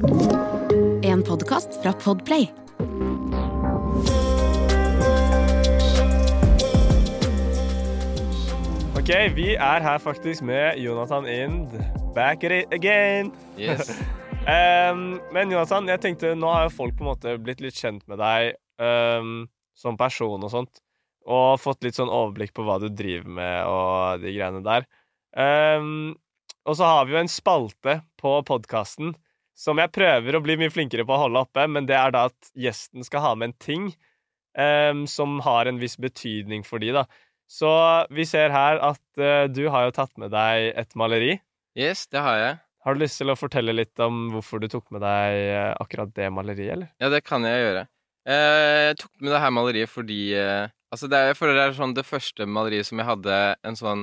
En podkast fra Podplay. Ok, vi er her faktisk med Jonathan Ind. Back at it again. Yes. um, men Jonathan, jeg tenkte, nå har jo folk på en måte blitt litt kjent med deg um, som person og sånt. Og fått litt sånn overblikk på hva du driver med og de greiene der. Um, og så har vi jo en spalte på podkasten som jeg prøver å bli mye flinkere på å holde oppe, men det er da at gjesten skal ha med en ting um, som har en viss betydning for de, da. Så vi ser her at uh, du har jo tatt med deg et maleri. yes, det har jeg. Har du lyst til å fortelle litt om hvorfor du tok med deg eh, akkurat det maleriet, eller? Ja, det kan jeg gjøre. Uh, jeg tok med det her maleriet fordi Altså, det er, jeg føler det er sånn det første maleriet som jeg hadde en sånn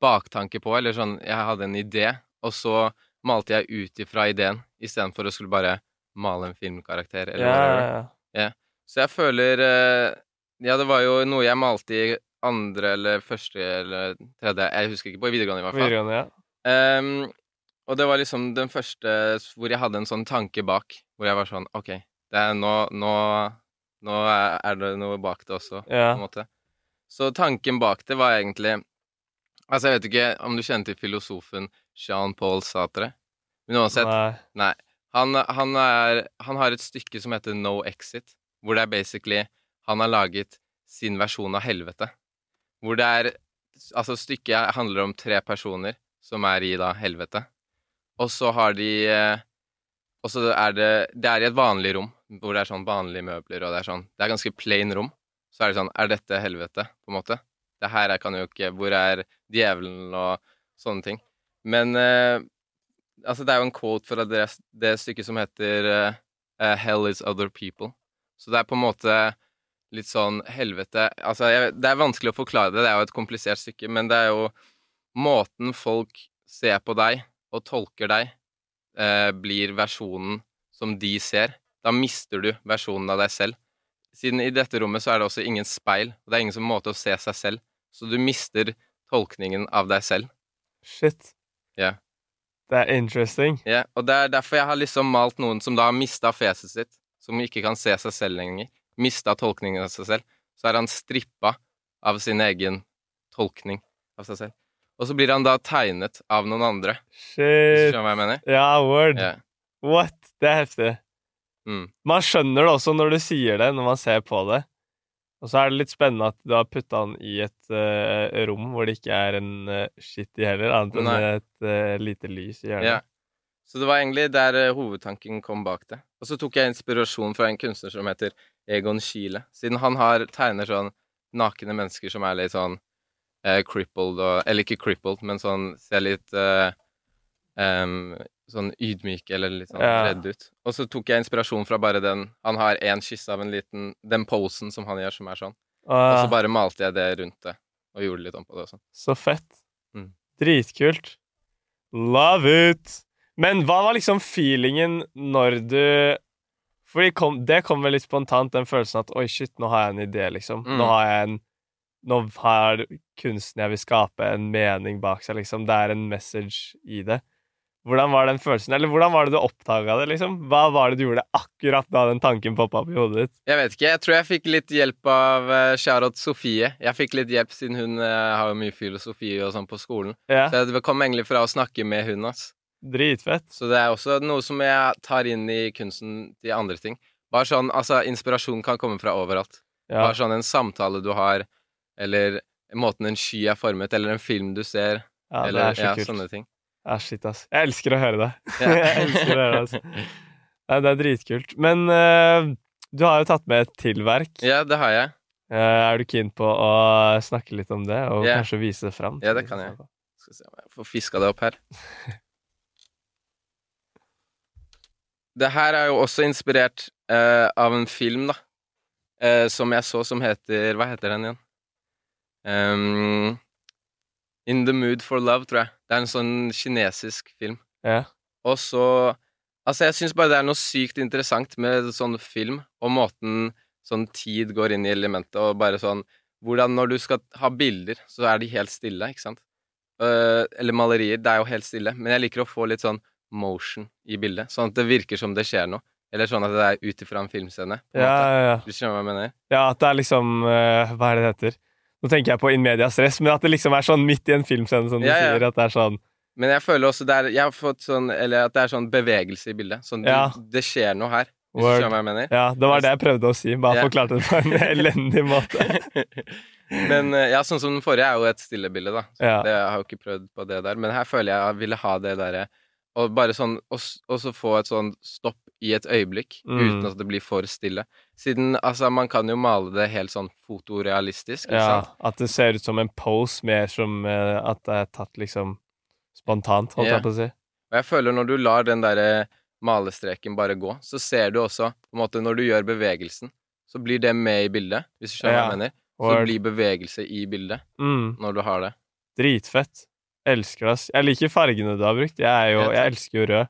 baktanke på, eller sånn Jeg hadde en idé, og så malte jeg ut ifra ideen istedenfor å skulle bare male en filmkarakter, eller Ja, whatever. ja, Så jeg føler eh, Ja, det var jo noe jeg malte i andre eller første eller tredje Jeg husker ikke, på videregående i hvert fall. Videregående, ja. Um, og det var liksom den første hvor jeg hadde en sånn tanke bak, hvor jeg var sånn OK, det er nå, nå, nå er det noe bak det også, Ja. på en måte. Så tanken bak det var egentlig Altså, jeg vet ikke om du kjenner til filosofen Jean-Paul Satre. Men uansett, Nei. Nei. Han, han, er, han har et stykke som heter No Exit, hvor det er basically Han har laget sin versjon av helvete. Hvor det er Altså, stykket handler om tre personer som er i da helvete. Og så har de eh, Og så er det Det er i et vanlig rom, hvor det er sånn vanlige møbler, og det er sånn Det er ganske plain rom. Så er det sånn Er dette helvete, på en måte? Det her er, kan jo ikke Hvor er djevelen, og sånne ting. Men eh, Altså, det er jo en quote fra det, det stykket som heter eh, eh, 'Hell is other people'. Så det er på en måte litt sånn helvete Altså, jeg, det er vanskelig å forklare det, det er jo et komplisert stykke, men det er jo måten folk ser på deg og tolker deg, eh, blir versjonen som de ser. Da mister du versjonen av deg selv. Siden i dette rommet så er det også ingen speil, og det er ingen som måte å se seg selv, så du mister tolkningen av deg selv. Shit. Ja. Det er interesting. Ja, og det er derfor jeg har liksom malt noen som da har mista fjeset sitt, som ikke kan se seg selv lenger, mista tolkningen av seg selv. Så er han strippa av sin egen tolkning av seg selv. Og så blir han da tegnet av noen andre. Shit. skjønner hva jeg mener? Ja, word. Yeah. What? Det er heftig. Mm. Man skjønner det også når du sier det, når man ser på det. Og så er det litt spennende at du har putta han i et uh, rom hvor det ikke er en uh, shitty heller, annet enn Nei. et uh, lite lys i hjørnet. Ja. Så det var egentlig der uh, hovedtanken kom bak det. Og så tok jeg inspirasjon fra en kunstner som heter Egon Schiele. Siden han har tegner sånn nakne mennesker som er litt sånn eh, crippled og Eller ikke crippled, men sånn ser litt eh, em, sånn ydmyk eller litt sånn Ja. redd ut. Og så tok jeg inspirasjon fra bare den Han har én kyss av en liten Den posen som han gjør, som er sånn. Og så Ah, bare malte jeg det rundt det, og gjorde litt om på det også. så fett. Mm. Dritkult. Love it! Men hva var liksom feelingen når du kom, det kom vel litt spontant, den følelsen at oi, shit, nå har jeg en idé, liksom. Mm. Nå har jeg en Nå har kunsten jeg vil skape, en mening bak seg, liksom. Det er en message i det. Hvordan var den følelsen? Eller hvordan var det du oppdaga det, liksom? Hva var det du gjorde akkurat da den tanken poppa opp i hodet ditt? Jeg vet ikke. Jeg tror jeg fikk litt hjelp av uh, Charlotte Sofie. Jeg fikk litt hjelp siden hun eh, har jo mye filosofi og sånn på skolen. Ja, Så det kom egentlig fra å snakke med hun, ass. dritfett. Så det er også noe som jeg tar inn i kunsten til andre ting. Bare sånn, altså, inspirasjon kan komme fra overalt. Ja. Bare sånn en samtale du har, eller måten en sky er formet, eller en film du ser, ja, eller er ja, sånne ting. Ja, shit, ass. Jeg elsker å høre det. Ja. jeg elsker å høre det, altså. Nei, det er dritkult. Men uh, du har jo tatt med et til verk. Ja, det har jeg. Uh, er du keen på å snakke litt om det, og yeah. kanskje vise det fram? Ja, det kan jeg. Skal se om jeg får fiska det opp her. Det her er jo også inspirert uh, av en film, da. Som jeg så, som heter Hva heter den igjen? Ehm, In the Mood for Love, tror jeg. Det er en sånn kinesisk film. Ja. Og så Altså, jeg syns bare det er noe sykt interessant med sånn film, og måten sånn tid går inn i elementet, og bare sånn Hvordan når du skal ha bilder, så er de helt stille, ikke sant? Uh, eller malerier. Det er jo helt stille. Men jeg liker å få litt sånn motion i bildet. Sånn at det virker som det skjer noe. Eller sånn at det er ut ifra en filmscene. på Ja, ja, ja. Du skjønner hva jeg mener? ja, at det er liksom uh, Hva er det det heter? Nå tenker jeg på In Media Stress, men at det liksom er sånn midt i en filmscene, som du Ja, ja. sier. At det er sånn Men jeg føler også det er, jeg har fått sånn, eller at det er sånn bevegelse i bildet. Sånn, Ja. Det skjer noe her. Hvis Word. du skjønner hva jeg mener? Ja, det var det jeg prøvde å si. Bare Ja. forklarte det på en elendig måte. Men eh, ja, sånn som den forrige er jo et stille bilde, da. Så Ja. det, jeg har jo ikke prøvd på det der. Men her føler jeg at jeg ville ha det derre Og bare sånn og så få et sånn stopp i et øyeblikk, Mm. uten at det blir for stille. Siden altså, man kan jo male det helt sånn fotorealistisk, ikke Ja, sant? at det ser ut som en pose, mer som uh, at det er tatt liksom spontant, holdt Ja. jeg på å si. Og jeg føler når du lar den derre malestreken bare gå, så ser du også på en måte Når du gjør bevegelsen, så blir det med i bildet, hvis du skjønner hva jeg mener. Så blir bevegelse i bildet Mm, når du har det. dritfett. Elsker det, ass. Jeg liker fargene du har brukt. Jeg, jo, jeg elsker jo rød.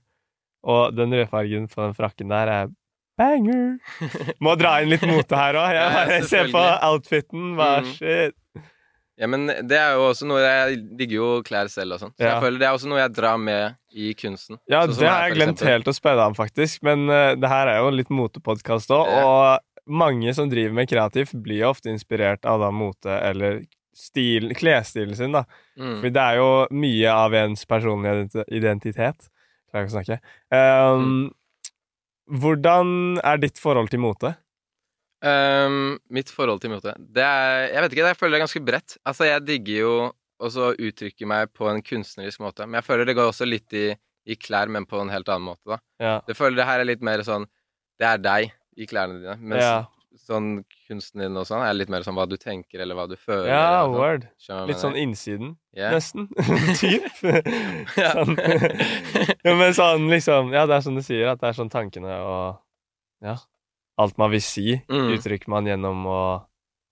Og den rødfargen på den frakken der er banger. Må dra inn litt mote her òg. Jeg bare ja, ser på outfiten. Hva Mm. shit. Ja, men det er jo også noe Jeg digger jo klær selv og sånn. Så Ja. jeg føler det er også noe jeg drar med i kunsten. Ja, det har jeg glemt helt å spørre deg om, faktisk. Men uh, det her er jo en litt motepodkast òg, Ja. og mange som driver med kreativt, blir jo ofte inspirert av da mote eller stil, klesstilen sin, da. Mm. For det er jo mye av ens personlige identitet. Ikke å snakke. Um, Hvordan er ditt forhold til mote? Um, mitt forhold til mote Det er Jeg vet ikke, jeg føler det er ganske bredt. Altså, jeg digger jo også å uttrykke meg på en kunstnerisk måte. Men jeg føler det går også litt i, i klær, men på en helt annen måte, da. Ja. Jeg føler det her er litt mer sånn Det er deg i klærne dine. Mens Ja, sånn kunsten din og sånn er litt mer sånn hva du tenker, eller hva du føler. ja word. sånn. Litt sånn innsiden, Ja. nesten. Typ. Ja. sånn. jo, men sånn liksom Ja, det er som du sier, at det er sånn tankene og Ja. Alt man vil si, Mm. uttrykker man gjennom å,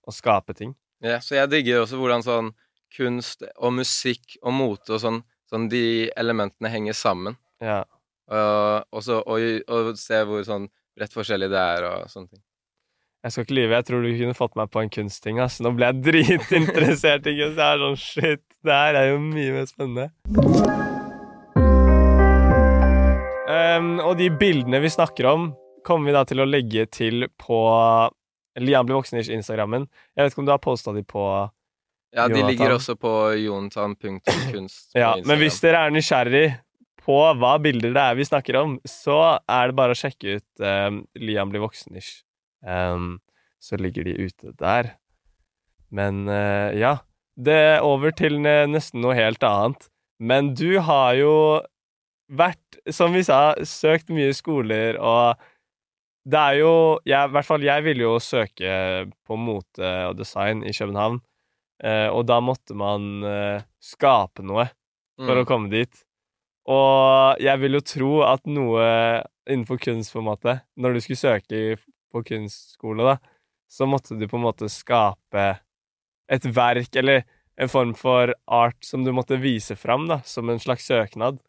å skape ting. Ja, så jeg digger også hvordan sånn kunst og musikk og mote og sånn, sånn de elementene henger sammen. Ja. Og, og, så, og, og se hvor sånn rett forskjellig det er og sånne ting. Jeg skal ikke lyve, jeg tror du kunne fått meg på en kunstting. ass. Nå ble jeg dritinteressert i kunst. Jeg er sånn shit, det her er jo mye mer spennende. Um, og de bildene vi snakker om, kommer vi da til å legge til på Lian blir voksen-ish-instagrammen. Jeg vet ikke om du har posta de på Ja, de Jonathan. ligger også på jonatan.kunst. på Ja, men hvis dere er nysgjerrig på hva bilder det er vi snakker om, så er det bare å sjekke ut um, Liam blir voksen-ish. Ehm, så ligger de ute der. Men uh, ja. Det er over til nesten noe helt annet. Men du har jo vært, som vi sa, søkt mye skoler, og det er jo jeg, I hvert fall jeg ville jo søke på mote og design i København, eh, og da måtte man eh, skape noe for å Mm. komme dit. Og jeg vil jo tro at noe innenfor kunst, på en måte, når du skulle søke på kunstskole, da, så måtte du på en måte skape et verk, eller en form for art som du måtte vise fram, da, som en slags søknad.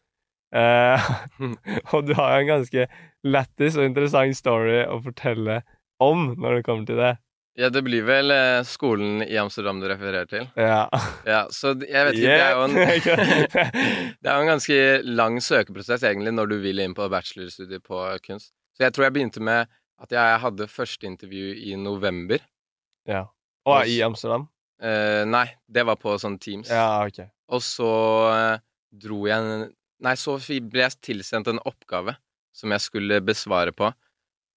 Eh, og du har jo en ganske lættis og interessant story å fortelle om når det kommer til det. Ja, det blir vel eh, skolen i Amsterdam du refererer til. Ja. Ja, så jeg vet ikke, det er jo en Det er en ganske lang søkeprosess egentlig når du vil inn på bachelorstudiet på kunst. Så jeg tror jeg begynte med at jeg hadde første intervju i november. ja. Og i Amsterdam? Eh, nei, det var på sånn Teams. Ja, ok. Og så eh, dro jeg Nei, så ble jeg tilsendt en oppgave som jeg skulle besvare på.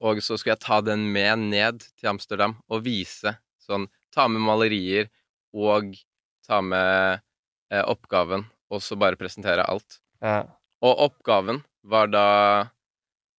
Og så skulle jeg ta den med ned til Amsterdam og vise sånn Ta med malerier og ta med eh, oppgaven, og så bare presentere alt. Ja. Og oppgaven var da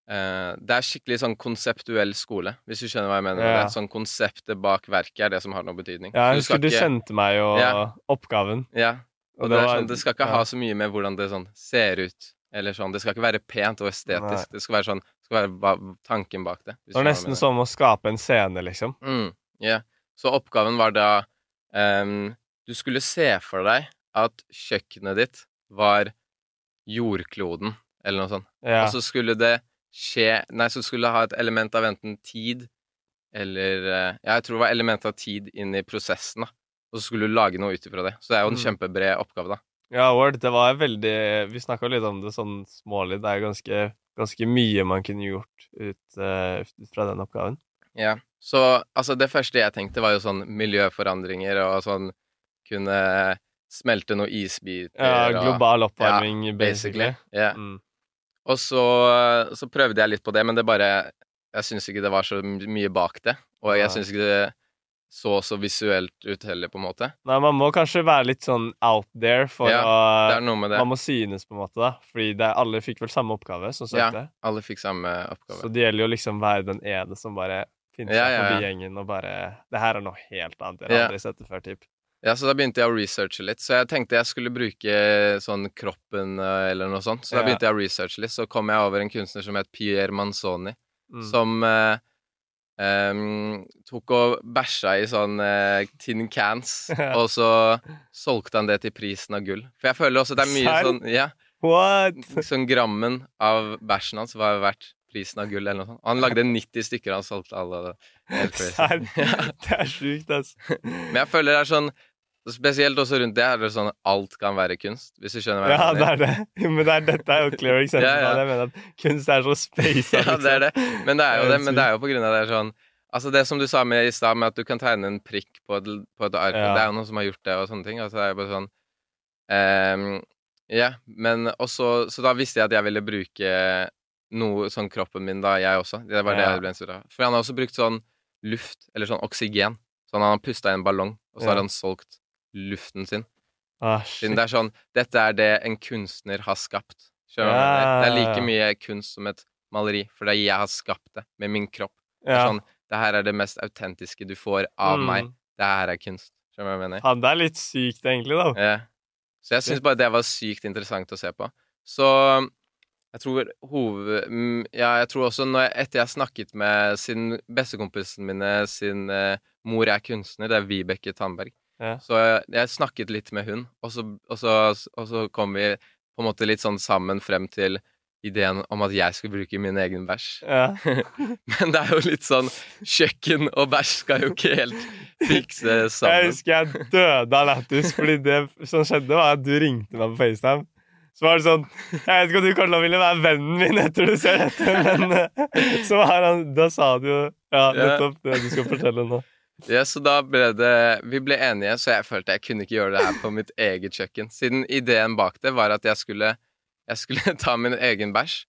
eh, Det er skikkelig sånn konseptuell skole, hvis du skjønner hva jeg mener. Ja. det. Sånn konseptet bak verket er det som har noe betydning. Ja, jeg husker du ikke- sendte meg jo Ja. oppgaven. Ja, og, Og det, det er var- sånn, det skal ikke ja. ha så mye med hvordan det sånn ser ut. Eller sånn, Det skal ikke være pent og estetisk. Nei. Det skal være sånn, det skal være tanken bak det. Det var nesten som å skape en scene, liksom. Mm, ja. Så oppgaven var da um, Du skulle se for deg at kjøkkenet ditt var jordkloden, eller noe sånt. Og så skulle det skje Nei, så skulle ha et element av enten tid eller eh, Ja, jeg tror det var element av tid inn i prosessen, da. Og så skulle du lage noe ut ifra det. Så det er jo en Mm. kjempebred oppgave, da. Ja, Word, det var veldig Vi snakka litt om det sånn smålig. Det er ganske, ganske mye man kunne gjort ut, uh, ut fra den oppgaven. Ja. Så altså, det første jeg tenkte, var jo sånn miljøforandringer og sånn kunne smelte noen isbiter Ja, og global oppvarming, basically. basically. Ja. Mm. Og så, så prøvde jeg litt på det, men det bare Jeg syns ikke det var så mye bak det. Og jeg syns ikke det så så visuelt ut heller, på en måte. Nei, man må kanskje være litt sånn out there for Ja, å. Man må synes, på en måte, da. Fordi det, alle fikk vel samme oppgave som Ja. Alle fikk samme oppgave. Så det gjelder jo liksom være den ene som bare finner Ja, seg ja, forbi gjengen og bare Det her er noe helt annet. Jeg har Ja. aldri sett det før, typ. Ja, så da begynte jeg å researche litt. Så jeg tenkte jeg skulle bruke sånn kroppen eh, eller noe sånt. Så da begynte jeg å researche litt. Så kom jeg over en kunstner som het Pierre Manzoni, Mm. som eh, um, tok og bæsja i sånn eh, tin cans, og så solgte han det til prisen av gull. For jeg føler også det er mye sånn Ja, What? sånn grammen av bæsjen hans var verdt prisen av gull, eller noe sånt. Han lagde 90 stykker, og han solgte alle. det. Serr? Det er sjukt, altså. Men jeg føler det er sånn Spesielt også rundt det er det sånn alt kan være kunst, hvis du skjønner hva jeg Ja, det er det. Men det er, dette er jo clear eksempel Ja, ja. det. Jeg mener at kunst er så space. Ja, det er det. Men det er jo Det er. Men det er jo på grunn av det er sånn Altså det som du sa med i stad, med at du kan tegne en prikk på et, på et ark, Ja. det er jo noen som har gjort det, og sånne ting. Altså det er jo bare sånn um, Ja, men også Så da visste jeg at jeg ville bruke noe sånn kroppen min da, jeg også. Det var det Ja. jeg ble inspirert av. For han har også brukt sånn luft, eller sånn oksygen. Sånn han har pusta i en ballong, og så Ja. har han solgt luften sin. Ah, Siden det er sånn Dette er det en kunstner har skapt. Skjønner du mener? Det er like mye kunst som et maleri, for det er jeg har skapt det med min kropp. Ja. Sånn, det her er det mest autentiske du får av Mm. meg. Det her er kunst. Skjønner du hva jeg mener? Han det er litt sykt, egentlig, da. Ja. Så jeg syns bare det var sykt interessant å se på. Så jeg tror hoved... mm, Ja, jeg tror også når jeg, etter jeg snakket med sin bestekompisen mine sin uh, mor er kunstner, det er Vibeke Tandberg, Ja. så jeg, jeg snakket litt med hun, og så, og, så, og så kom vi på en måte litt sånn sammen frem til ideen om at jeg skulle bruke min egen bæsj. Ja. Men det er jo litt sånn Kjøkken og bæsj skal jo ikke helt fikse sammen. Jeg husker jeg døde av lættis, fordi det som skjedde, var at du ringte meg på FaceTime. Så var det sånn Jeg vet ikke om du å ville være vennen min etter du ser dette, men eh, så var han Da sa du jo Ja, Ja. nettopp det du skal fortelle nå. Ja, så da ble det Vi ble enige, så jeg følte jeg kunne ikke gjøre det her på mitt eget kjøkken. Siden ideen bak det var at jeg skulle Jeg skulle ta min egen bæsj,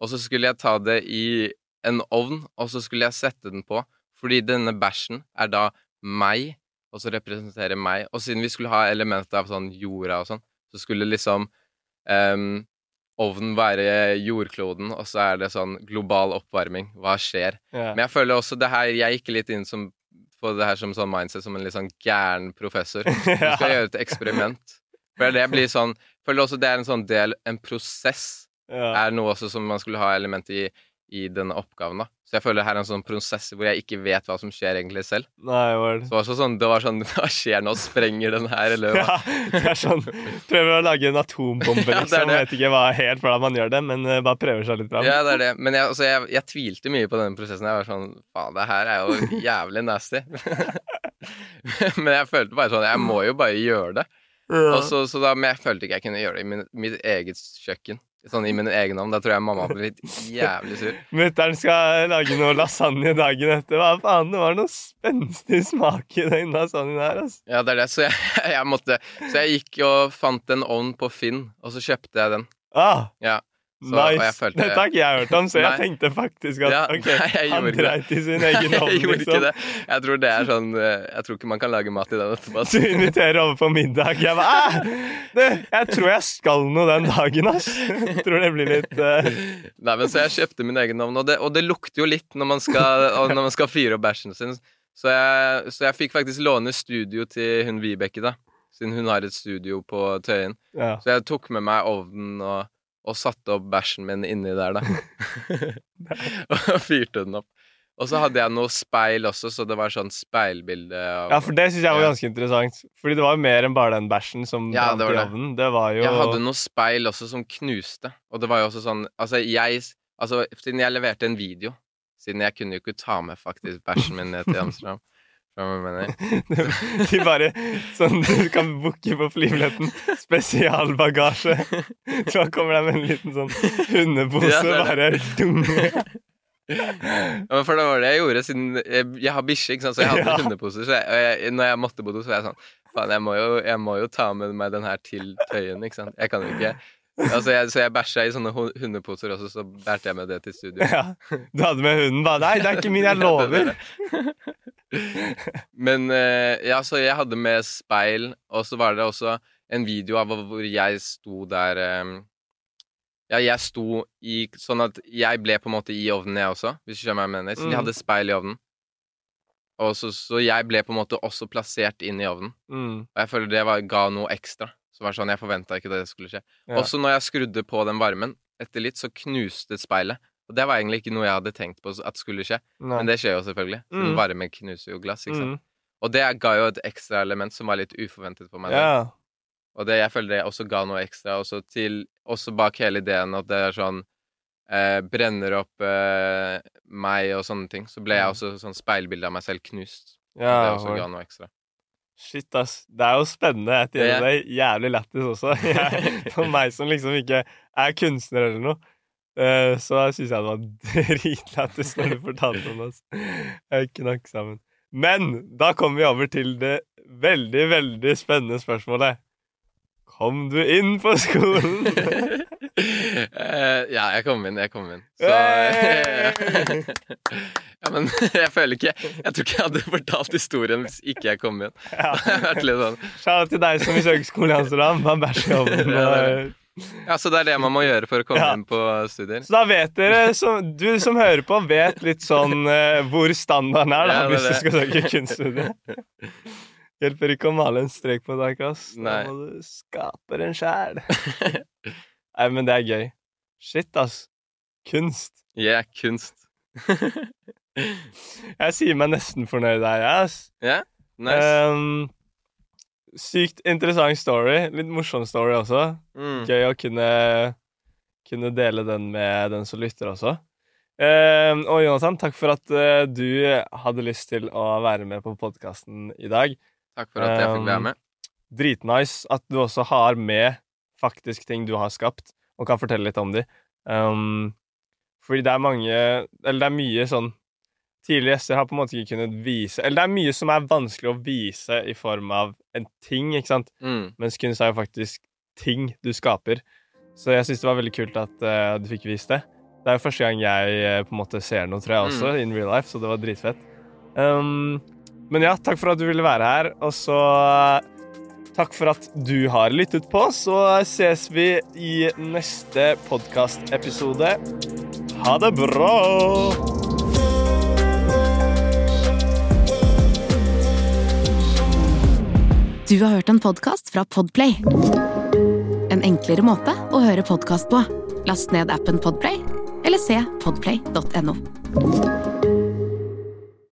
og så skulle jeg ta det i en ovn, og så skulle jeg sette den på. Fordi denne bæsjen er da meg, og så representerer meg. Og siden vi skulle ha elementer av sånn jorda og sånn, så skulle liksom um, ovnen være jordkloden, og så er det sånn global oppvarming. Hva skjer? Ja. Men jeg føler også det her Jeg gikk litt inn som, på det her som sånn mindset som en litt sånn gæren professor. Du skal gjøre et eksperiment. For det blir sånn føler også det er en sånn del En prosess Ja. er noe også som man skulle ha element i i denne oppgaven. da Så jeg føler det her er en sånn prosess hvor jeg ikke vet hva som skjer egentlig selv. Nei, var Så det det var, sånn, det var sånn Hva skjer nå? Sprenger den her, eller hva? ja, det er sånn Prøver å lage en atombombe, Ja, det liksom. det. Vet ikke hva helt hvordan man gjør det, men eh, bare prøver seg litt fram. Ja, det er det. Men jeg, altså, jeg, jeg tvilte mye på denne prosessen. Jeg var sånn Faen, det her er jo jævlig nasty. men jeg følte bare sånn Jeg må jo bare gjøre det. Ja. Så, så da, men jeg følte ikke jeg kunne gjøre det i min, mitt eget kjøkken. Sånn i min egen navn. Da tror jeg mamma litt jævlig sur. Mutter'n skal lage noe lasagne dagen etter. Hva faen, det var noe spenstig smak i den lasagnen her, altså. Ja, det er det. Så jeg, jeg måtte Så jeg gikk og fant en ovn på Finn, og så kjøpte jeg den. Ah, Ja. Så, og jeg følte- Dette har ikke jeg hørt om, så jeg tenkte faktisk at Ja, okay, nei, han dreit i sin egen Jeg gjorde gjorde ikke liksom. det. Jeg tror det er sånn eh, Jeg tror ikke man kan lage mat i den etterpå. Du inviterer over på middag. Jeg bare «Ah, du, Jeg tror jeg skal noe den dagen, ass. Tror det blir litt uh... Nei, men Så jeg kjøpte min egen ovn, og det, og det lukter jo litt når man skal, når man skal fyre opp bæsjen sin. Så jeg, så jeg fikk faktisk låne studio til hun Vibeke, da. Siden hun har et studio på Tøyen. Ja. Så jeg tok med meg ovnen og, og satte opp bæsjen min inni der, da. og fyrte den opp. Og så hadde jeg noe speil også, så det var sånn speilbilde Og... ja, for det syns jeg var Ja. ganske interessant. Fordi det var jo mer enn bare den bæsjen som Ja, brant det var i ovnen. Det var jo Jeg hadde noe speil også som knuste, og det var jo også sånn Altså, jeg Altså, siden jeg leverte en video Siden jeg kunne jo ikke ta med faktisk bæsjen min ned til Amsterdam De bare Sånn du kan booke på flybilletten. Spesialbagasje. Så kommer de med en liten sånn hundepose, Ja, det bare dung. Ja, for det var det jeg gjorde, siden jeg, jeg har bikkje, så jeg hadde Ja. hundeposer. Så jeg, og jeg, når jeg måtte bo do, så var jeg sånn Faen, jeg må jo ta med meg den her til Tøyen, ikke sant. Jeg kan jo ikke Altså, jeg, så jeg bæsja i sånne hundeposer også, så bærte jeg med det til studio. Ja. Du hadde med hunden bare Nei, det er ikke min, jeg lover. Men eh, ja, så jeg hadde med speil, og så var det også en video av hvor jeg sto der eh, Ja, jeg sto i Sånn at jeg ble på en måte i ovnen, jeg også, hvis du skjønner hva jeg mener. Så Mm. jeg hadde speil i ovnen. Og så, så jeg ble på en måte også plassert inn i ovnen. Mm. Og jeg føler det var, ga noe ekstra. Så var sånn, Jeg forventa ikke det skulle skje. Ja. Også når jeg skrudde på den varmen, etter litt, så knuste speilet. Og det var egentlig ikke noe jeg hadde tenkt på at skulle skje. Nei. Men det skjer jo selvfølgelig. Mm. varme knuser jo glass. ikke sant? Mm. Og det ga jo et ekstra element som var litt uforventet for meg. Ja. Og det, jeg føler det også ga noe ekstra. Også, til, også bak hele ideen at det er sånn eh, Brenner opp eh, meg og sånne ting. Så ble jeg Mm. også sånn speilbilde av meg selv knust. ja det også ga noe ekstra. Shit, ass. Det er jo spennende. Jeg Det er- jævlig lættis også. Jeg, for meg som liksom ikke er kunstner eller noe, eh, så syns jeg det var dritlættis når du fortalte om det. Jeg knakk sammen. Men da kommer vi over til det veldig, veldig spennende spørsmålet. Kom du inn på skolen? Eh, ja, jeg kom inn. Jeg kom inn. Så! Ja, men jeg føler ikke Jeg tror ikke jeg hadde fortalt historien hvis ikke jeg kom inn. ja. Det vært litt sånn Shout til deg som besøker skolen i Amsterdam. Man bæsjer i ovnen. Ja, så det er det man må gjøre for å komme Ja. inn på studier. Så da vet dere, som, du som hører på, vet litt sånn uh, hvor standarden er da, Ja, hvis du skal søke kunststudiet. Hjelper ikke å male en strek på et ark, ass. Da må du skape den sjæl. Nei, men det er gøy. Shit, ass. Kunst. Yeah, kunst. Jeg sier meg nesten fornøyd jeg, ass. Ja, nice. Um, sykt interessant story. Litt morsom story også. Mm. Gøy å kunne, kunne dele den med den som lytter også. Um, og Jonathan, takk for at uh, du hadde lyst til å være med på podkasten i dag. Takk for at jeg fikk være Um, med. Dritnice at du også har med faktisk ting du har skapt, og kan fortelle litt om de. Um, fordi det er mange Eller det er mye sånn Tidligere gjester har på en måte ikke kunnet vise Eller det er mye som er vanskelig å vise i form av en ting, ikke sant? Mm. Mens kunst er jo faktisk ting du skaper. Så jeg syns det var veldig kult at uh, du fikk vist det. Det er jo første gang jeg uh, på en måte ser noe, tror jeg også, in real life, så det var dritfett. Um, men ja, takk for at du ville være her, og så eh, takk for at du har lyttet på. Så ses vi i neste podkastepisode. Ha det bra! Du har hørt en podkast fra Podplay. En enklere måte å høre podkast på. Last ned appen Podplay, eller se podplay.no.